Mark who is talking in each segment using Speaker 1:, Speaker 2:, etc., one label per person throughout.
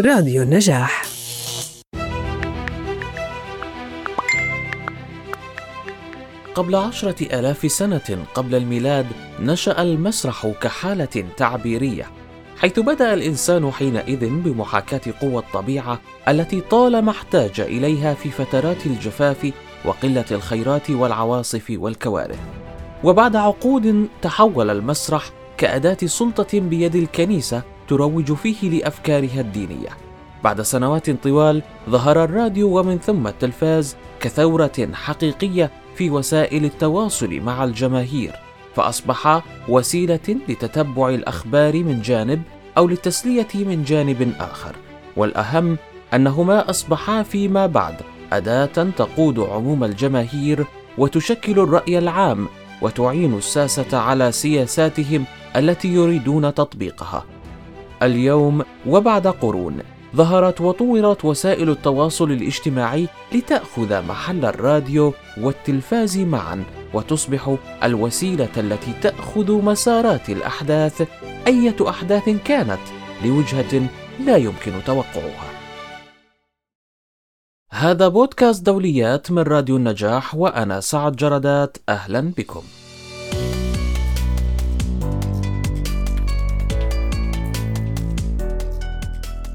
Speaker 1: راديو النجاح.
Speaker 2: قبل عشرة آلاف سنة قبل الميلاد نشأ المسرح كحالة تعبيرية حيث بدأ الإنسان حينئذ بمحاكاة قوى الطبيعة التي طالما احتاج إليها في فترات الجفاف وقلة الخيرات والعواصف والكوارث. وبعد عقود تحول المسرح كأداة سلطة بيد الكنيسة تروج فيه لأفكارها الدينية. بعد سنوات طوال ظهر الراديو ومن ثم التلفاز كثورة حقيقية في وسائل التواصل مع الجماهير فأصبح وسيلة لتتبع الأخبار من جانب أو للتسلية من جانب آخر. والأهم أنهما أصبحا فيما بعد أداة تقود عموم الجماهير وتشكل الرأي العام وتعين الساسة على سياساتهم التي يريدون تطبيقها. اليوم وبعد قرون ظهرت وطورت وسائل التواصل الاجتماعي لتأخذ محل الراديو والتلفاز معا وتصبح الوسيلة التي تأخذ مسارات الأحداث. أية أحداث كانت لوجهة لا يمكن توقعها. هذا بودكاست دوليات من راديو النجاح وأنا سعد جردات. أهلا بكم.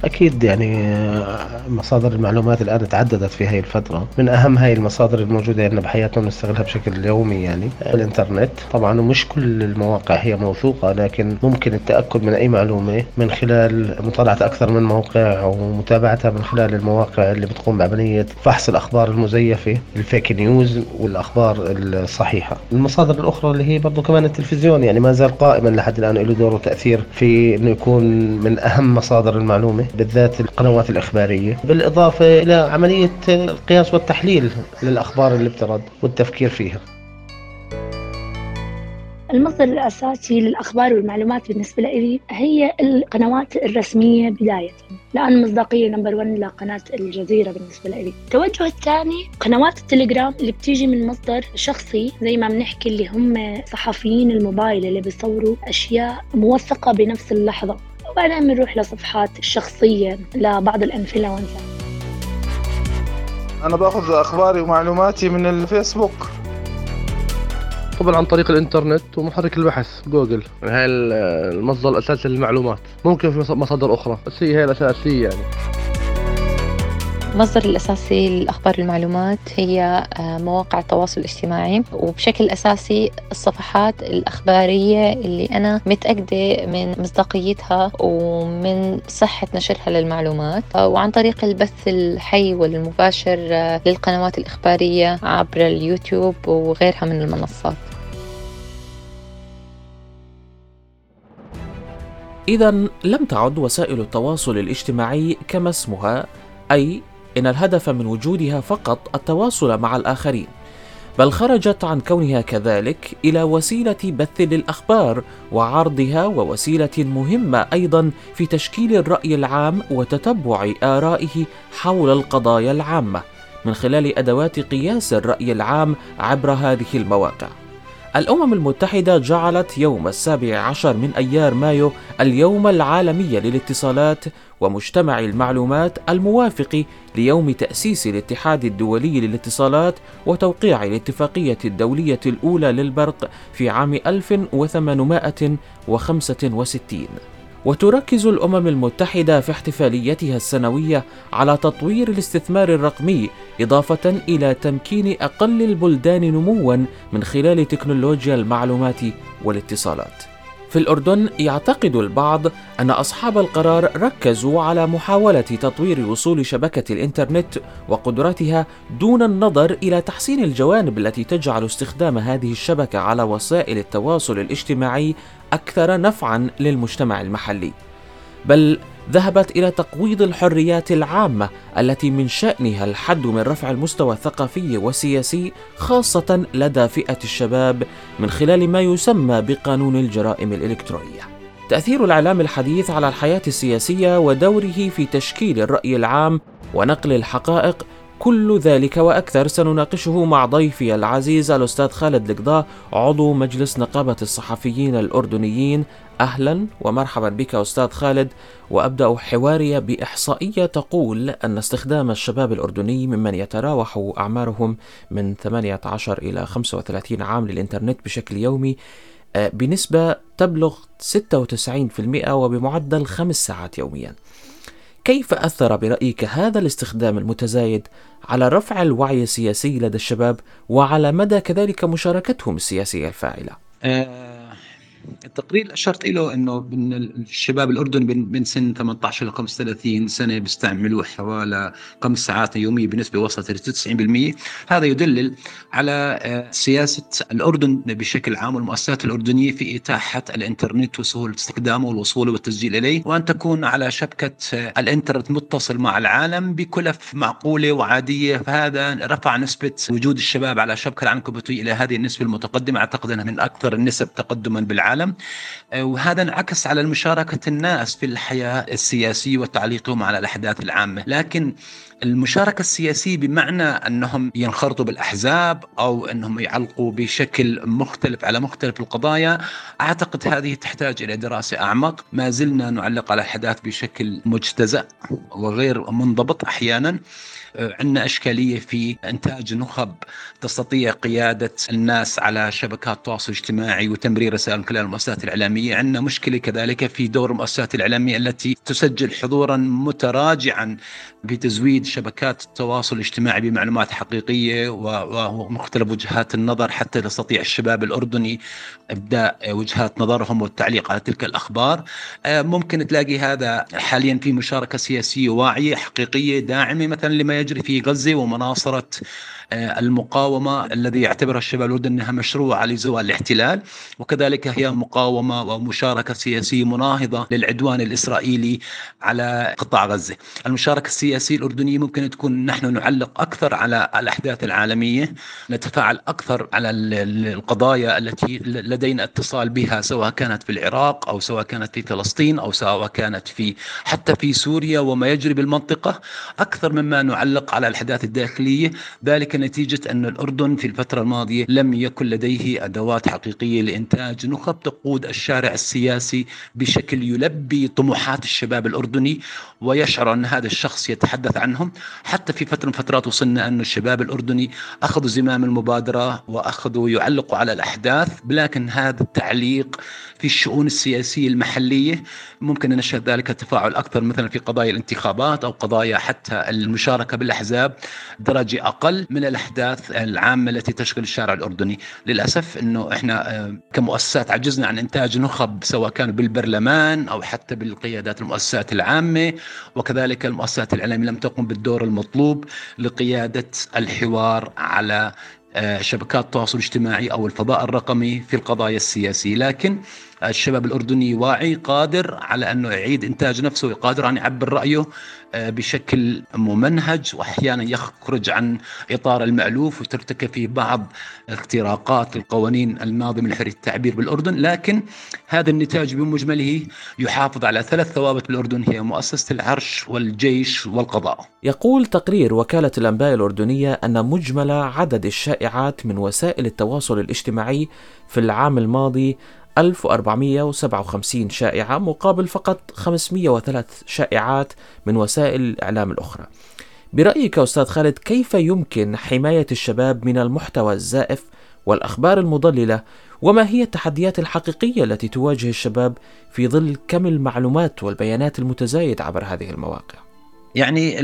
Speaker 3: أكيد يعني آه، مصادر المعلومات الآن تعددت في هاي الفترة. من أهم هاي المصادر الموجودة عندنا بحياتنا ونستغلها بشكل يومي يعني الإنترنت. طبعا ومش كل المواقع هي موثوقة لكن ممكن التأكد من أي معلومة من خلال مطالعة أكثر من موقع ومتابعتها من خلال المواقع اللي بتقوم بعملية فحص الأخبار المزيفة الفيك نيوز والأخبار الصحيحة. المصادر الأخرى اللي هي برضو كمان التلفزيون يعني ما زال قائما لحد الآن له دور وتأثير في أنه يكون من أهم مصادر المعلومة. بالذات القنوات الإخبارية بالإضافة إلى عملية القياس والتحليل للأخبار اللي بترد والتفكير فيها.
Speaker 4: المصدر الأساسي للأخبار والمعلومات بالنسبة لي هي القنوات الرسمية بداية. لأن مصداقية نمبر 1 لقناة الجزيرة بالنسبة لي. التوجه الثاني قنوات التليجرام اللي بتيجي من مصدر شخصي زي ما بنحكي اللي هم صحفيين الموبايل اللي بيصوروا أشياء موثقة بنفس اللحظة. وبعدين بنروح لصفحات الشخصية لبعض ال influencer.
Speaker 5: أنا بأخذ أخباري ومعلوماتي من الفيسبوك.
Speaker 6: طبعا عن طريق الإنترنت ومحرك البحث جوجل. يعني هاي المصدر الأساسي للمعلومات. ممكن في مصادر أخرى. بس هي هي الاساسيه يعني.
Speaker 7: المصدر الأساسي للأخبار والمعلومات هي آه، مواقع التواصل الاجتماعي. وبشكل أساسي الصفحات الأخبارية اللي أنا متأكدة من مصداقيتها ومن صحة نشرها للمعلومات. آه، وعن طريق البث الحي والمباشر آه، للقنوات الإخبارية عبر اليوتيوب وغيرها من المنصات.
Speaker 2: إذا لم تعد وسائل التواصل الاجتماعي كما اسمها أي إن الهدف من وجودها فقط التواصل مع الآخرين بل خرجت عن كونها كذلك إلى وسيلة بث للأخبار وعرضها ووسيلة مهمة أيضا في تشكيل الرأي العام وتتبع آرائه حول القضايا العامة من خلال أدوات قياس الرأي العام عبر هذه المواقع. الأمم المتحدة جعلت يوم السابع عشر من أيار مايو اليوم العالمي للاتصالات ومجتمع المعلومات الموافق ليوم تأسيس الاتحاد الدولي للاتصالات وتوقيع الاتفاقية الدولية الأولى للبرق في عام 1865 وتركز الأمم المتحدة في احتفاليتها السنوية على تطوير الاستثمار الرقمي إضافة إلى تمكين أقل البلدان نموا من خلال تكنولوجيا المعلومات والاتصالات. في الأردن يعتقد البعض أن أصحاب القرار ركزوا على محاولة تطوير وصول شبكة الإنترنت وقدرتها دون النظر إلى تحسين الجوانب التي تجعل استخدام هذه الشبكة على وسائل التواصل الاجتماعي أكثر نفعًا للمجتمع المحلي. بل ذهبت إلى تقويض الحريات العامة التي من شأنها الحد من رفع المستوى الثقافي والسياسي خاصة لدى فئة الشباب من خلال ما يسمى بقانون الجرائم الإلكترونية. تأثير الإعلام الحديث على الحياة السياسية ودوره في تشكيل الرأي العام ونقل الحقائق كل ذلك وأكثر سنناقشه مع ضيفي العزيز الأستاذ خالد القضاء عضو مجلس نقابة الصحفيين الأردنيين. أهلا ومرحبا بك أستاذ خالد وأبدأ حواري بإحصائية تقول أن استخدام الشباب الأردني ممن يتراوح أعمارهم من 18 إلى 35 عام للإنترنت بشكل يومي آه، بنسبة تبلغ 96% وبمعدل خمس ساعات يوميا. كيف أثر برأيك هذا الاستخدام المتزايد على رفع الوعي السياسي لدى الشباب وعلى مدى كذلك مشاركتهم السياسية الفاعلة؟
Speaker 1: التقرير اللي أشرت له إنه من الشباب الاردني من سن 18 ل 35 سنة بيستعملوا حوالي خمس ساعات يومية بنسبة وصلت ل 90% هذا يدلل على آه، سياسة الأردن بشكل عام والمؤسسات الأردنية في إتاحة الإنترنت وسهولة استخدامه والوصول والتسجيل إليه وأن تكون على شبكة آه، الإنترنت متصل مع العالم بكلف معقولة وعادية. فهذا رفع نسبة وجود الشباب على شبكة العنكبوتيه إلى هذه النسبة المتقدمة. أعتقد أنها من أكثر النسب تقدما بالعالم. العالم. آه، وهذا انعكس على مشاركة الناس في الحياة السياسية وتعليقهم على الأحداث العامة. لكن المشاركة السياسية بمعنى أنهم ينخرطوا بالأحزاب أو أنهم يعلقوا بشكل مختلف على مختلف القضايا أعتقد هذه تحتاج إلى دراسة أعمق. ما زلنا نعلق على الأحداث بشكل مجتزأ وغير منضبط أحيانا. عندنا إشكالية في إنتاج نخب تستطيع قيادة الناس على شبكات التواصل الاجتماعي وتمرير رسائل من خلال المؤسسات الإعلامية. عندنا مشكلة كذلك في دور المؤسسات الإعلامية التي تسجل حضورا متراجعا بتزويد شبكات التواصل الاجتماعي بمعلومات حقيقية ومختلف وجهات النظر حتى يستطيع الشباب الأردني إبداء وجهات نظرهم والتعليق على تلك الأخبار. آه، ممكن تلاقي هذا حاليا في مشاركة سياسية واعية حقيقية داعمة مثلا لما يجري في غزة ومناصرة. المقاومة الذي يعتبرها الشباب الأردني أنها مشروعة لزوال الاحتلال وكذلك هي مقاومة ومشاركة سياسية مناهضة للعدوان الإسرائيلي على قطاع غزة. المشاركة السياسية الأردنية ممكن تكون نحن نعلق أكثر على الأحداث العالمية نتفاعل أكثر على القضايا التي لدينا اتصال بها سواء كانت في العراق أو سواء كانت في فلسطين أو سواء كانت في حتى في سوريا وما يجري بالمنطقة. أكثر مما نعلق على الأحداث الداخلية ذلك نتيجة أن الأردن في الفترة الماضية لم يكن لديه أدوات حقيقية لإنتاج نخب تقود الشارع السياسي بشكل يلبي طموحات الشباب الأردني ويشعر أن هذا الشخص يتحدث عنهم. حتى في فترة من فترات وصلنا أن الشباب الأردني أخذوا زمام المبادرة وأخذوا يعلقوا على الأحداث لكن هذا التعليق في الشؤون السياسية المحلية. ممكن نشهد ذلك التفاعل أكثر مثلا في قضايا الانتخابات أو قضايا حتى المشاركة بالأحزاب درجة أقل من الأحداث العامة التي تشغل الشارع الأردني. للأسف أنه إحنا آه، كمؤسسات عجزنا عن إنتاج نخب سواء كان بالبرلمان أو حتى بالقيادات المؤسسات العامة وكذلك المؤسسات الإعلامية لم تقم بالدور المطلوب لقيادة الحوار على آه، شبكات التواصل الاجتماعي أو الفضاء الرقمي في القضايا السياسية، لكن الشباب الأردني واعي قادر على أنه يعيد إنتاج نفسه قادر أن يعبر رأيه آه، بشكل ممنهج واحيانا يخرج عن إطار المألوف وترتكب فيه بعض اختراقات القوانين الناظمه لحريه التعبير بالأردن، لكن هذا النتاج بمجمله يحافظ على ثلاث ثوابت بالأردن هي مؤسسة العرش والجيش والقضاء.
Speaker 2: يقول تقرير وكالة الأنباء الأردنية أن مجمل عدد الشائعات من وسائل التواصل الاجتماعي في العام الماضي 1457 شائعة مقابل فقط 503 شائعات من وسائل الإعلام الأخرى. برأيك أستاذ خالد كيف يمكن حماية الشباب من المحتوى الزائف والأخبار المضللة وما هي التحديات الحقيقية التي تواجه الشباب في ظل كم المعلومات والبيانات المتزايد عبر هذه المواقع؟
Speaker 1: يعني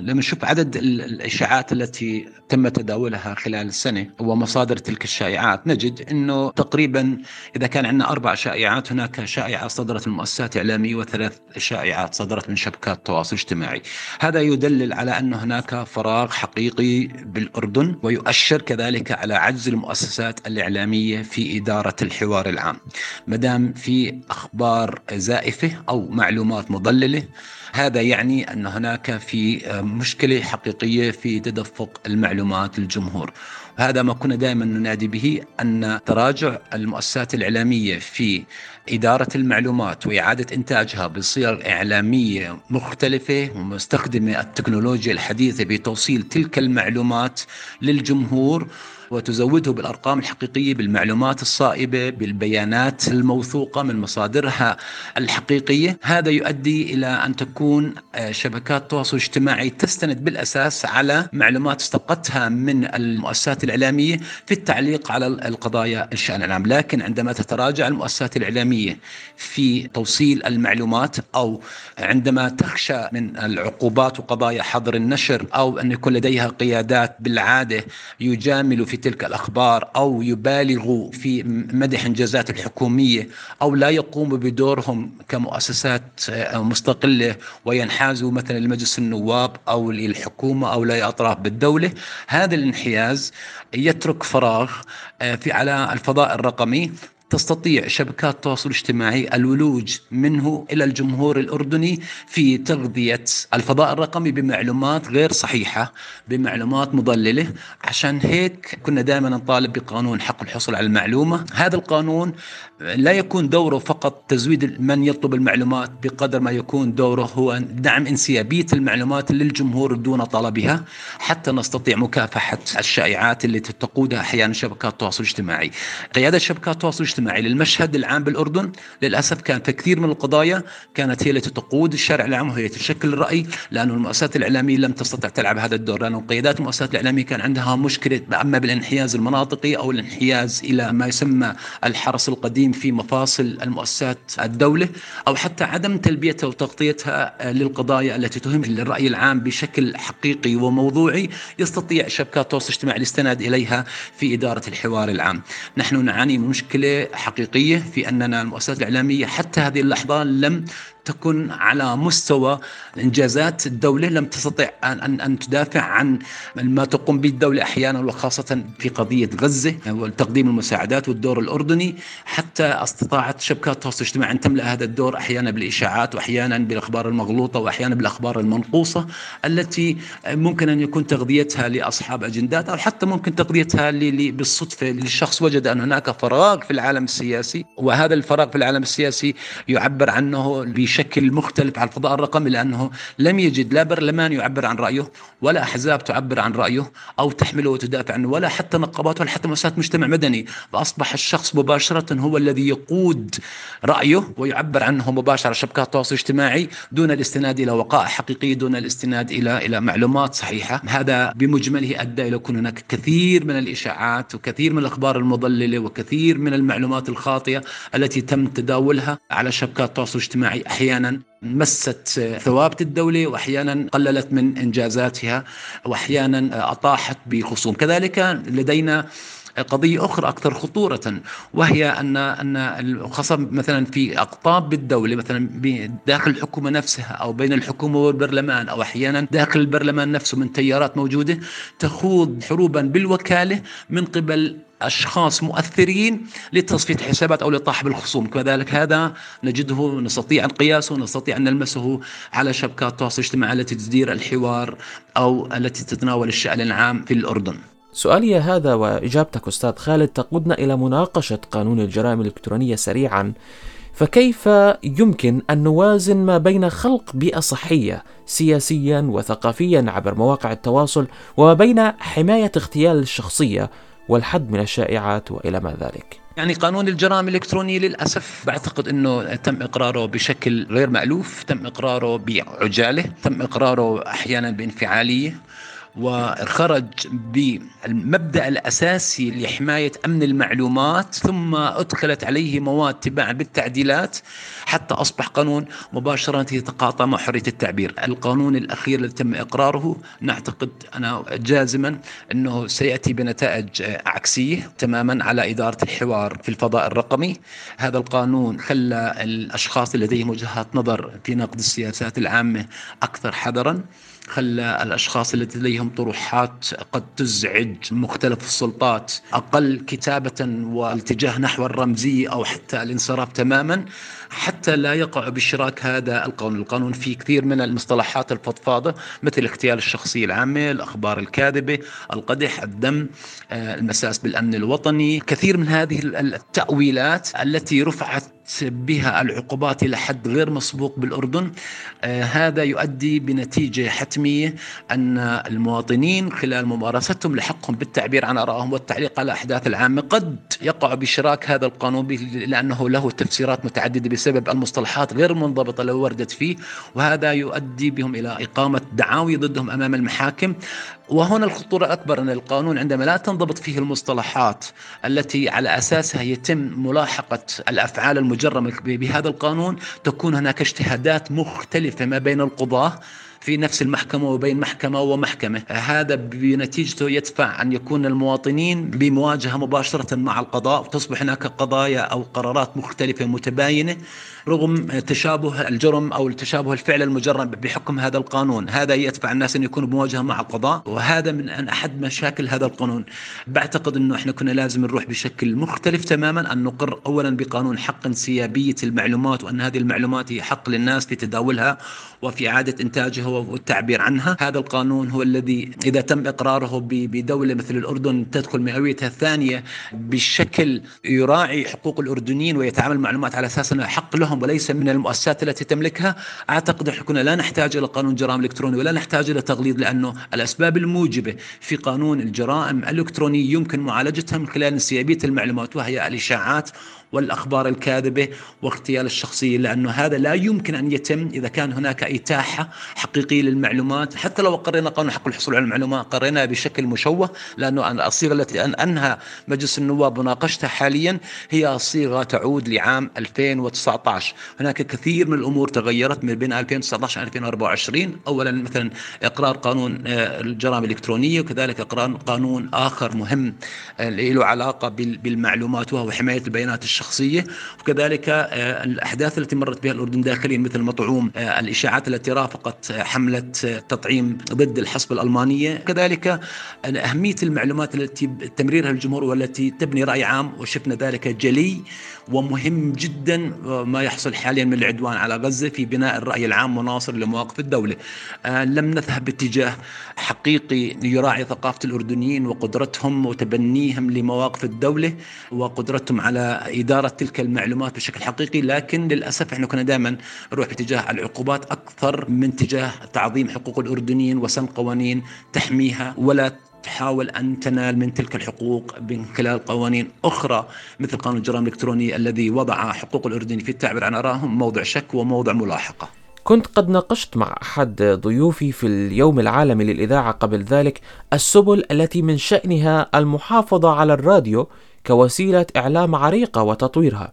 Speaker 1: لما نشوف عدد الإشاعات التي تم تداولها خلال السنة ومصادر تلك الشائعات نجد إنه تقريبا إذا كان عندنا أربع شائعات هناك شائعة صدرت من مؤسسات إعلامية وثلاث شائعات صدرت من شبكات التواصل الاجتماعي. هذا يدلل على أن هناك فراغ حقيقي بالأردن ويؤشر كذلك على عجز المؤسسات الإعلامية في إدارة الحوار العام. ما دام في أخبار زائفة أو معلومات مضللة هذا يعني أن هناك في مشكلة حقيقية في تدفق المعلومات للجمهور. هذا ما كنا دائما ننادي به أن تراجع المؤسسات الإعلامية في إدارة المعلومات وإعادة إنتاجها بصيغ إعلامية مختلفة ومستخدمة التكنولوجيا الحديثة بتوصيل تلك المعلومات للجمهور. وتزوده بالأرقام الحقيقية بالمعلومات الصائبة بالبيانات الموثوقة من مصادرها الحقيقية. هذا يؤدي إلى أن تكون آه، شبكات التواصل الاجتماعي تستند بالأساس على معلومات استقتها من المؤسسات الإعلامية في التعليق على القضايا الشأن العام. لكن عندما تتراجع المؤسسات الإعلامية في توصيل المعلومات أو عندما تخشى من العقوبات وقضايا حظر النشر أو أن يكون لديها قيادات بالعادة يجاملوا في تلك الأخبار أو يبالغوا في مدح إنجازات الحكومية أو لا يقوموا بدورهم كمؤسسات مستقلة وينحازوا مثلا لمجلس النواب أو للحكومة أو لأطراف بالدولة. هذا الانحياز يترك فراغ آه، في على الفضاء الرقمي. تستطيع شبكات التواصل الاجتماعي الولوج منه إلى الجمهور الأردني في تغذية الفضاء الرقمي بمعلومات غير صحيحة، بمعلومات مضللة، عشان هيك كنا دائما نطالب بقانون حق الحصول على المعلومة، هذا القانون لا يكون دوره فقط تزويد من يطلب المعلومات بقدر ما يكون دوره هو دعم انسيابية المعلومات للجمهور دون طلبها. حتى نستطيع مكافحة الشائعات التي تقودها أحيانا شبكات التواصل الاجتماعي. قيادة شبكات التواصل الاجتماعي للمشهد العام بالأردن للأسف كان في كثير من القضايا كانت هي التي تقود الشارع العام وهي تشكل الرأي لأنه المؤسسات الإعلامية لم تستطع تلعب هذا الدور لأنه قيادات المؤسسات الإعلامية كان عندها مشكلة أما بالانحياز المناطقي أو الانحياز إلى ما يسمى الحرس القديم في مفاصل المؤسسات الدولة أو حتى عدم تلبيتها وتغطيتها للقضايا التي تهم الراي العام بشكل حقيقي وموضوعي يستطيع شبكات التواصل الاجتماعي الاستناد إليها في إدارة الحوار العام. نحن نعاني من مشكلة حقيقية في أننا المؤسسات الإعلامية حتى هذه اللحظة لم تكن على مستوى إنجازات الدولة لم تستطع ان ان, تدافع عن ما تقوم به الدولة أحيانا وخاصة في قضية غزة وتقديم المساعدات والدور الأردني. حتى استطاعت شبكات التواصل الاجتماعي أن تملأ هذا الدور أحيانا بالإشاعات وأحيانا بالأخبار المغلوطة وأحيانا بالأخبار المنقوصة التي ممكن أن يكون تغذيتها لأصحاب أجندات أو حتى ممكن تغذيتها بالصدفة للشخص وجد أن هناك فراغ في العالم السياسي. وهذا الفراغ في العالم السياسي يعبر عنه بشكل مختلف على الفضاء الرقمي لأنه لم يجد لا برلمان يعبر عن رأيه ولا أحزاب تعبر عن رأيه أو تحمله وتدافع عنه ولا حتى نقابات ولا حتى مؤسسات مجتمع مدني. فأصبح الشخص مباشرة هو الذي يقود رأيه ويعبر عنه مباشرة على شبكات التواصل الاجتماعي دون الاستناد إلى وقائع حقيقية دون الاستناد إلى إلى معلومات صحيحة. هذا بمجمله أدى إلى كون هناك كثير من الإشاعات وكثير من الأخبار المضللة وكثير من المعلومات الخاطئة التي تم تداولها على شبكات التواصل الاجتماعي. أحيانا مست ثوابت الدولة واحيانا قللت من إنجازاتها واحيانا أطاحت بخصوم. كذلك لدينا قضية أخرى أكثر خطورة وهي أن أن خاصة مثلا في أقطاب بالدولة مثلا داخل الحكومة نفسها أو بين الحكومة والبرلمان أو أحيانا داخل البرلمان نفسه من تيارات موجودة تخوض حروبا بالوكالة من قبل أشخاص مؤثرين لتصفية حسابات أو لطاح بالخصوم كذلك هذا نجده نستطيع أن قياسه نستطيع أن نلمسه على شبكات التواصل الاجتماعي التي تدير الحوار أو التي تتناول الشأن العام في الأردن.
Speaker 2: سؤالي هذا وإجابتك أستاذ خالد تقودنا إلى مناقشة قانون الجرائم الإلكترونية سريعا. فكيف يمكن أن نوازن ما بين خلق بيئة صحية سياسيا وثقافيا عبر مواقع التواصل وما بين حماية اغتيال الشخصية والحد من الشائعات وإلى ما ذلك.
Speaker 1: يعني قانون الجرائم الإلكترونية للأسف بعتقد إنه تم إقراره بشكل غير مألوف، تم إقراره بعجالة، تم إقراره أحيانا بانفعالية وخرج بالمبدأ الأساسي لحماية أمن المعلومات ثم أدخلت عليه مواد تباعا بالتعديلات حتى أصبح قانون مباشرة يتقاطع مع حرية التعبير. القانون الأخير الذي تم إقراره نعتقد أنا جازما أنه سيأتي بنتائج عكسية تماما على إدارة الحوار في الفضاء الرقمي. هذا القانون خلى الأشخاص لديهم وجهات نظر في نقد السياسات العامة أكثر حذرا. خلى الأشخاص الذين لديهم طروحات قد تزعج مختلف السلطات أقل كتابة والاتجاه نحو الرمزية أو حتى الانصراف تماما حتى لا يقع باشتراك هذا القانون. القانون فيه كثير من المصطلحات الفضفاضة مثل اغتيال الشخصية العامة الأخبار الكاذبة القدح الدم آه، المساس بالأمن الوطني. كثير من هذه التأويلات التي رفعت بها العقوبات إلى حد غير مسبوق بالأردن. آه هذا يؤدي بنتيجة حتمية أن المواطنين خلال ممارستهم لحقهم بالتعبير عن آرائهم والتعليق على الأحداث العامة قد يقع بشراك هذا القانون لأنه له تفسيرات متعددة بسبب المصطلحات غير المنضبطه التي وردت فيه وهذا يؤدي بهم إلى إقامة دعاوي ضدهم أمام المحاكم. وهنا الخطورة الأكبر أن القانون عندما لا تنضبط فيه المصطلحات التي على أساسها يتم ملاحقة الأفعال المجرمة بهذا القانون تكون هناك اجتهادات مختلفة ما بين القضاة في نفس المحكمة وبين محكمة ومحكمة. هذا بنتيجته يدفع أن يكون المواطنين بمواجهة مباشرة مع القضاء وتصبح هناك قضايا أو قرارات مختلفة متباينة. رغم تشابه الجرم أو تشابه الفعل المجرم بحكم هذا القانون هذا يدفع الناس أن يكونوا بمواجهة مع القضاء وهذا من أحد مشاكل هذا القانون. بعتقد أنه إحنا كنا لازم نروح بشكل مختلف تماما أن نقر أولا بقانون حق انسيابية المعلومات وأن هذه المعلومات هي حق للناس في تداولها وفي إعادة إنتاجها والتعبير عنها. هذا القانون هو الذي إذا تم إقراره بدولة مثل الأردن تدخل مئويتها الثانية بشكل يراعي حقوق الأردنيين ويتعامل المعلومات على أساس أنها حق لهم. وليس من المؤسسات التي تملكها. أعتقد أن كنا لا نحتاج إلى قانون جرائم إلكتروني ولا نحتاج إلى تغليظ لأنه الأسباب الموجبة في قانون الجرائم الإلكترونية يمكن معالجتها من خلال انسيابية المعلومات وهي الإشاعات والأخبار الكاذبة واغتيال الشخصية لأنه هذا لا يمكن أن يتم إذا كان هناك إتاحة حقيقية للمعلومات. حتى لو قرينا قانون حق الحصول على المعلومات قرينا بشكل مشوه لأنه الصيغة التي أنهى مجلس النواب مناقشتها حاليا هي صيغة تعود لعام 2019 هناك كثير من الأمور تغيرت من بين 2019 و 2024 أولا مثلا إقرار قانون آه، الجرائم الإلكترونية وكذلك إقرار قانون آخر مهم آه، له علاقة بالمعلومات وهو حماية البيانات الشخصية. الشخصية وكذلك آه، الأحداث التي مرت بها الأردن داخليا مثل مطعوم آه، الإشاعات التي رافقت آه، حملة تطعيم ضد الحصب الألمانية. كذلك أهمية المعلومات التي تمريرها الجمهور والتي تبني رأي عام وشفنا ذلك جلي. ومهم جدا ما يحصل حاليا من العدوان على غزة في بناء الرأي العام مناصر لمواقف الدولة. لم نذهب باتجاه حقيقي يراعي ثقافة الأردنيين وقدرتهم وتبنيهم لمواقف الدولة وقدرتهم على إدارة تلك المعلومات بشكل حقيقي لكن للأسف إحنا كنا دائما نروح باتجاه العقوبات أكثر من تجاه تعظيم حقوق الأردنيين وسن قوانين تحميها ولا تحاول أن تنال من تلك الحقوق من خلال قوانين أخرى مثل قانون الجرائم الإلكترونية الذي وضع حقوق الأردن في التعبير عن آرائهم موضع شك وموضع ملاحقة.
Speaker 2: كنت قد ناقشت مع أحد ضيوفي في اليوم العالمي للإذاعة قبل ذلك السبل التي من شأنها المحافظة على الراديو كوسيلة إعلام عريقة وتطويرها.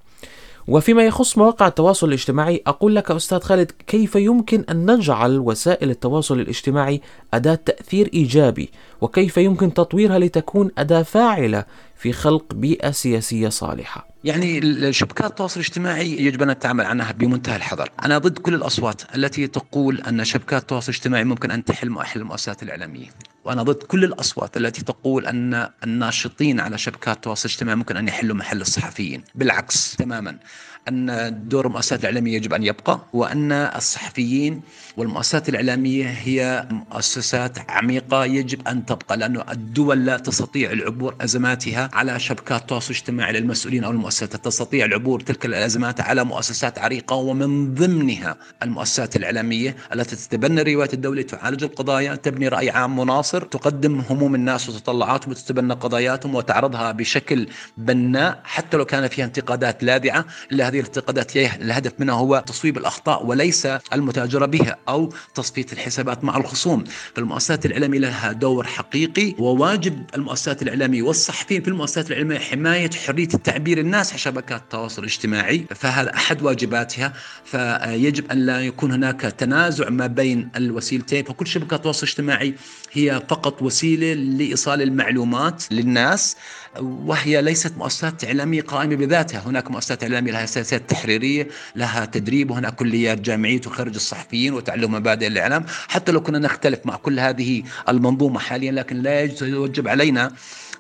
Speaker 2: وفيما يخص مواقع التواصل الاجتماعي أقول لك أستاذ خالد كيف يمكن أن نجعل وسائل التواصل الاجتماعي أداة تأثير إيجابي؟ وكيف يمكن تطويرها لتكون أداة فاعلة في خلق بيئة سياسية صالحة؟
Speaker 1: يعني شبكات التواصل الاجتماعي يجب أن نتعامل عنها بمنتهى الحذر، أنا ضد كل الأصوات التي تقول أن شبكات التواصل الاجتماعي ممكن أن تحل محل المؤسسات الإعلامية، وأنا ضد كل الأصوات التي تقول أن الناشطين على شبكات التواصل الاجتماعي ممكن أن يحلوا محل الصحفيين، بالعكس تماما. أن دور المؤسسات الإعلامية يجب أن يبقى وأن الصحفيين والمؤسسات الإعلامية هي مؤسسات عميقة يجب أن تبقى لأن الدول لا تستطيع العبور أزماتها على شبكات التواصل الاجتماعي للمسؤولين أو المؤسسات تستطيع العبور تلك الأزمات على مؤسسات عريقة ومن ضمنها المؤسسات الإعلامية التي تتبنى رواية الدولة تعالج القضايا تبني رأي عام مناصر تقدم هموم الناس وتطلعاتهم وتتبنى قضاياتهم وتعرضها بشكل بناء حتى لو كان فيها انتقادات لاذعة إلا هذه الاعتقادات الهدف منها هو تصويب الأخطاء وليس المتاجرة بها أو تصفية الحسابات مع الخصوم. فالمؤسسات الإعلامية لها دور حقيقي وواجب المؤسسات الإعلامية والصحفيين في المؤسسات الإعلامية حماية حرية التعبير الناس على شبكات التواصل الاجتماعي فهذا أحد واجباتها. فيجب أن لا يكون هناك تنازع ما بين الوسيلتين. فكل شبكة تواصل اجتماعي هي فقط وسيلة لإيصال المعلومات للناس وهي ليست مؤسسات إعلامية قائمة بذاتها. هناك مؤسسات إعلامية لها سياسات تحريرية لها تدريب وهناك كليات جامعية تخرج الصحفيين وتعلم مبادئ الإعلام. حتى لو كنا نختلف مع كل هذه المنظومة حاليا لكن لا يوجب علينا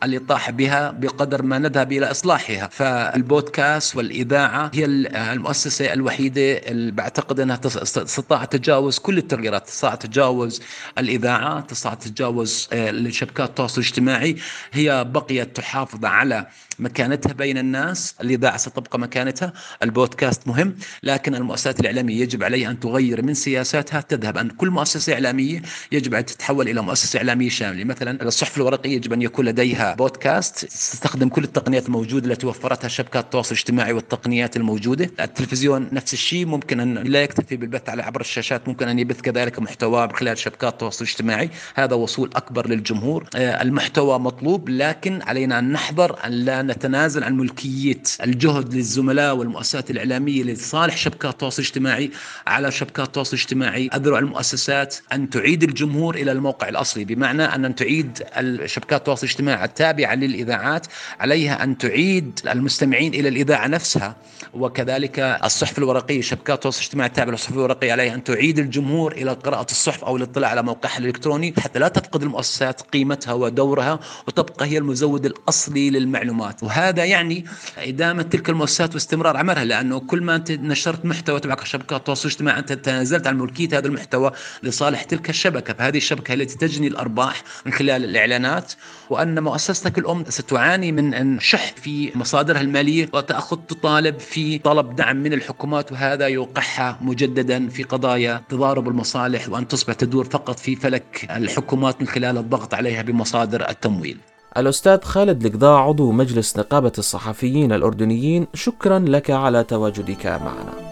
Speaker 1: الإطاحة بها بقدر ما نذهب إلى إصلاحها. فالبودكاست والإذاعة هي المؤسسة الوحيدة اللي بعتقد أنها استطاعت تجاوز كل التغييرات. استطاعت تجاوز الإذاعات استطاعت تجاوز آه، شبكات التواصل الاجتماعي. هي بقيت تحافظ على مكانتها بين الناس الإذاعة ستبقى مكانتها. البودكاست مهم لكن المؤسسات الإعلامية يجب عليها أن تغير من سياساتها تذهب أن كل مؤسسة إعلامية يجب أن تتحول إلى مؤسسة إعلامية شاملة. مثلا الصحف الورقية يجب أن يكون لديها بودكاست تستخدم كل التقنيات الموجودة التي وفرتها شبكات التواصل الاجتماعي والتقنيات الموجودة. التلفزيون نفس الشيء ممكن أن لا يكتفي بالبث على عبر الشاشات ممكن أن يبث كذلك محتوى من خلال شبكات التواصل الاجتماعي. هذا وصول أكبر للجمهور. آه، المحتوى مطلوب لكن علينا أن نحذر أن لا نتنازل عن ملكية الجهد للزملاء والمؤسسات الإعلامية لصالح شبكات التواصل الاجتماعي. على شبكات التواصل الاجتماعي أذرع المؤسسات أن تعيد الجمهور إلى الموقع الأصلي بمعنى أن تعيد شبكات التواصل الاجتماعي التابعة للإذاعات عليها أن تعيد المستمعين إلى الإذاعة نفسها. وكذلك الصحف الورقية شبكات التواصل الاجتماعي التابعة للصحف الورقية عليها أن تعيد الجمهور إلى قراءة الصحف أو الاطلاع على موقعها الإلكتروني حتى لا تفقد المؤسسات قيمتها ودورها وتبقى هي المزود الأصلي للمعلومات. وهذا يعني إدامة تلك المؤسسات واستمرار عملها لأنه كل ما أنت نشرت محتوى تبعك شبكات التواصل الاجتماعي أنت تنازلت عن ملكية هذا المحتوى لصالح تلك الشبكة. فهذه الشبكة التي تجني الأرباح من خلال الإعلانات وأن مؤسستك الأم ستعاني من شح في مصادرها المالية وتأخذ تطالب في طلب دعم من الحكومات وهذا يوقعها مجددا في قضايا تضارب المصالح وأن تصبح تدور فقط في فلك الحكومات من خلال الضغط عليها بمصادر التمويل.
Speaker 2: الأستاذ خالد القضاء عضو مجلس نقابة الصحفيين الأردنيين شكرا لك على تواجدك معنا.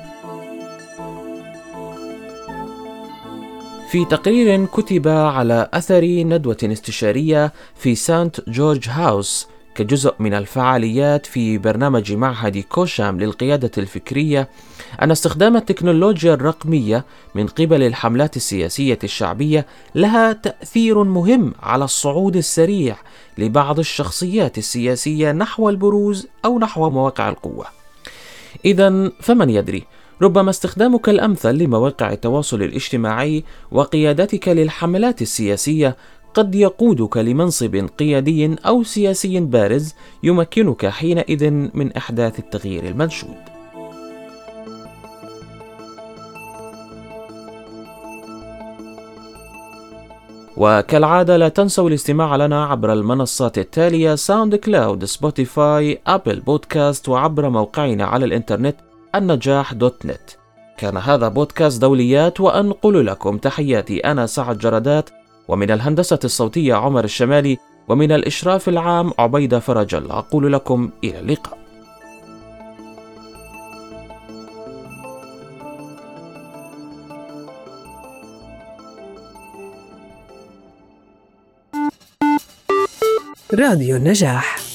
Speaker 2: في تقرير كتب على أثر ندوة استشارية في سانت جورج هاوس كجزء من الفعاليات في برنامج معهد كوشام للقيادة الفكرية أن استخدام التكنولوجيا الرقمية من قبل الحملات السياسية الشعبية لها تأثير مهم على الصعود السريع لبعض الشخصيات السياسية نحو البروز أو نحو مواقع القوة. إذا فمن يدري ربما استخدامك الأمثل لمواقع التواصل الاجتماعي وقيادتك للحملات السياسية قد يقودك لمنصب قيادي أو سياسي بارز يمكنك حينئذ من أحداث التغيير المنشود. وكالعادة لا تنسوا الاستماع لنا عبر المنصات التالية ساوند كلاود سبوتيفاي أبل بودكاست وعبر موقعنا على الإنترنت النجاح دوت نت. كان هذا بودكاست دوليات وأنقل لكم تحياتي أنا سعد جردات. ومن الهندسة الصوتية عمر الشمالي ومن الإشراف العام عبيدة فرج الله أقول لكم إلى اللقاء.
Speaker 8: راديو النجاح.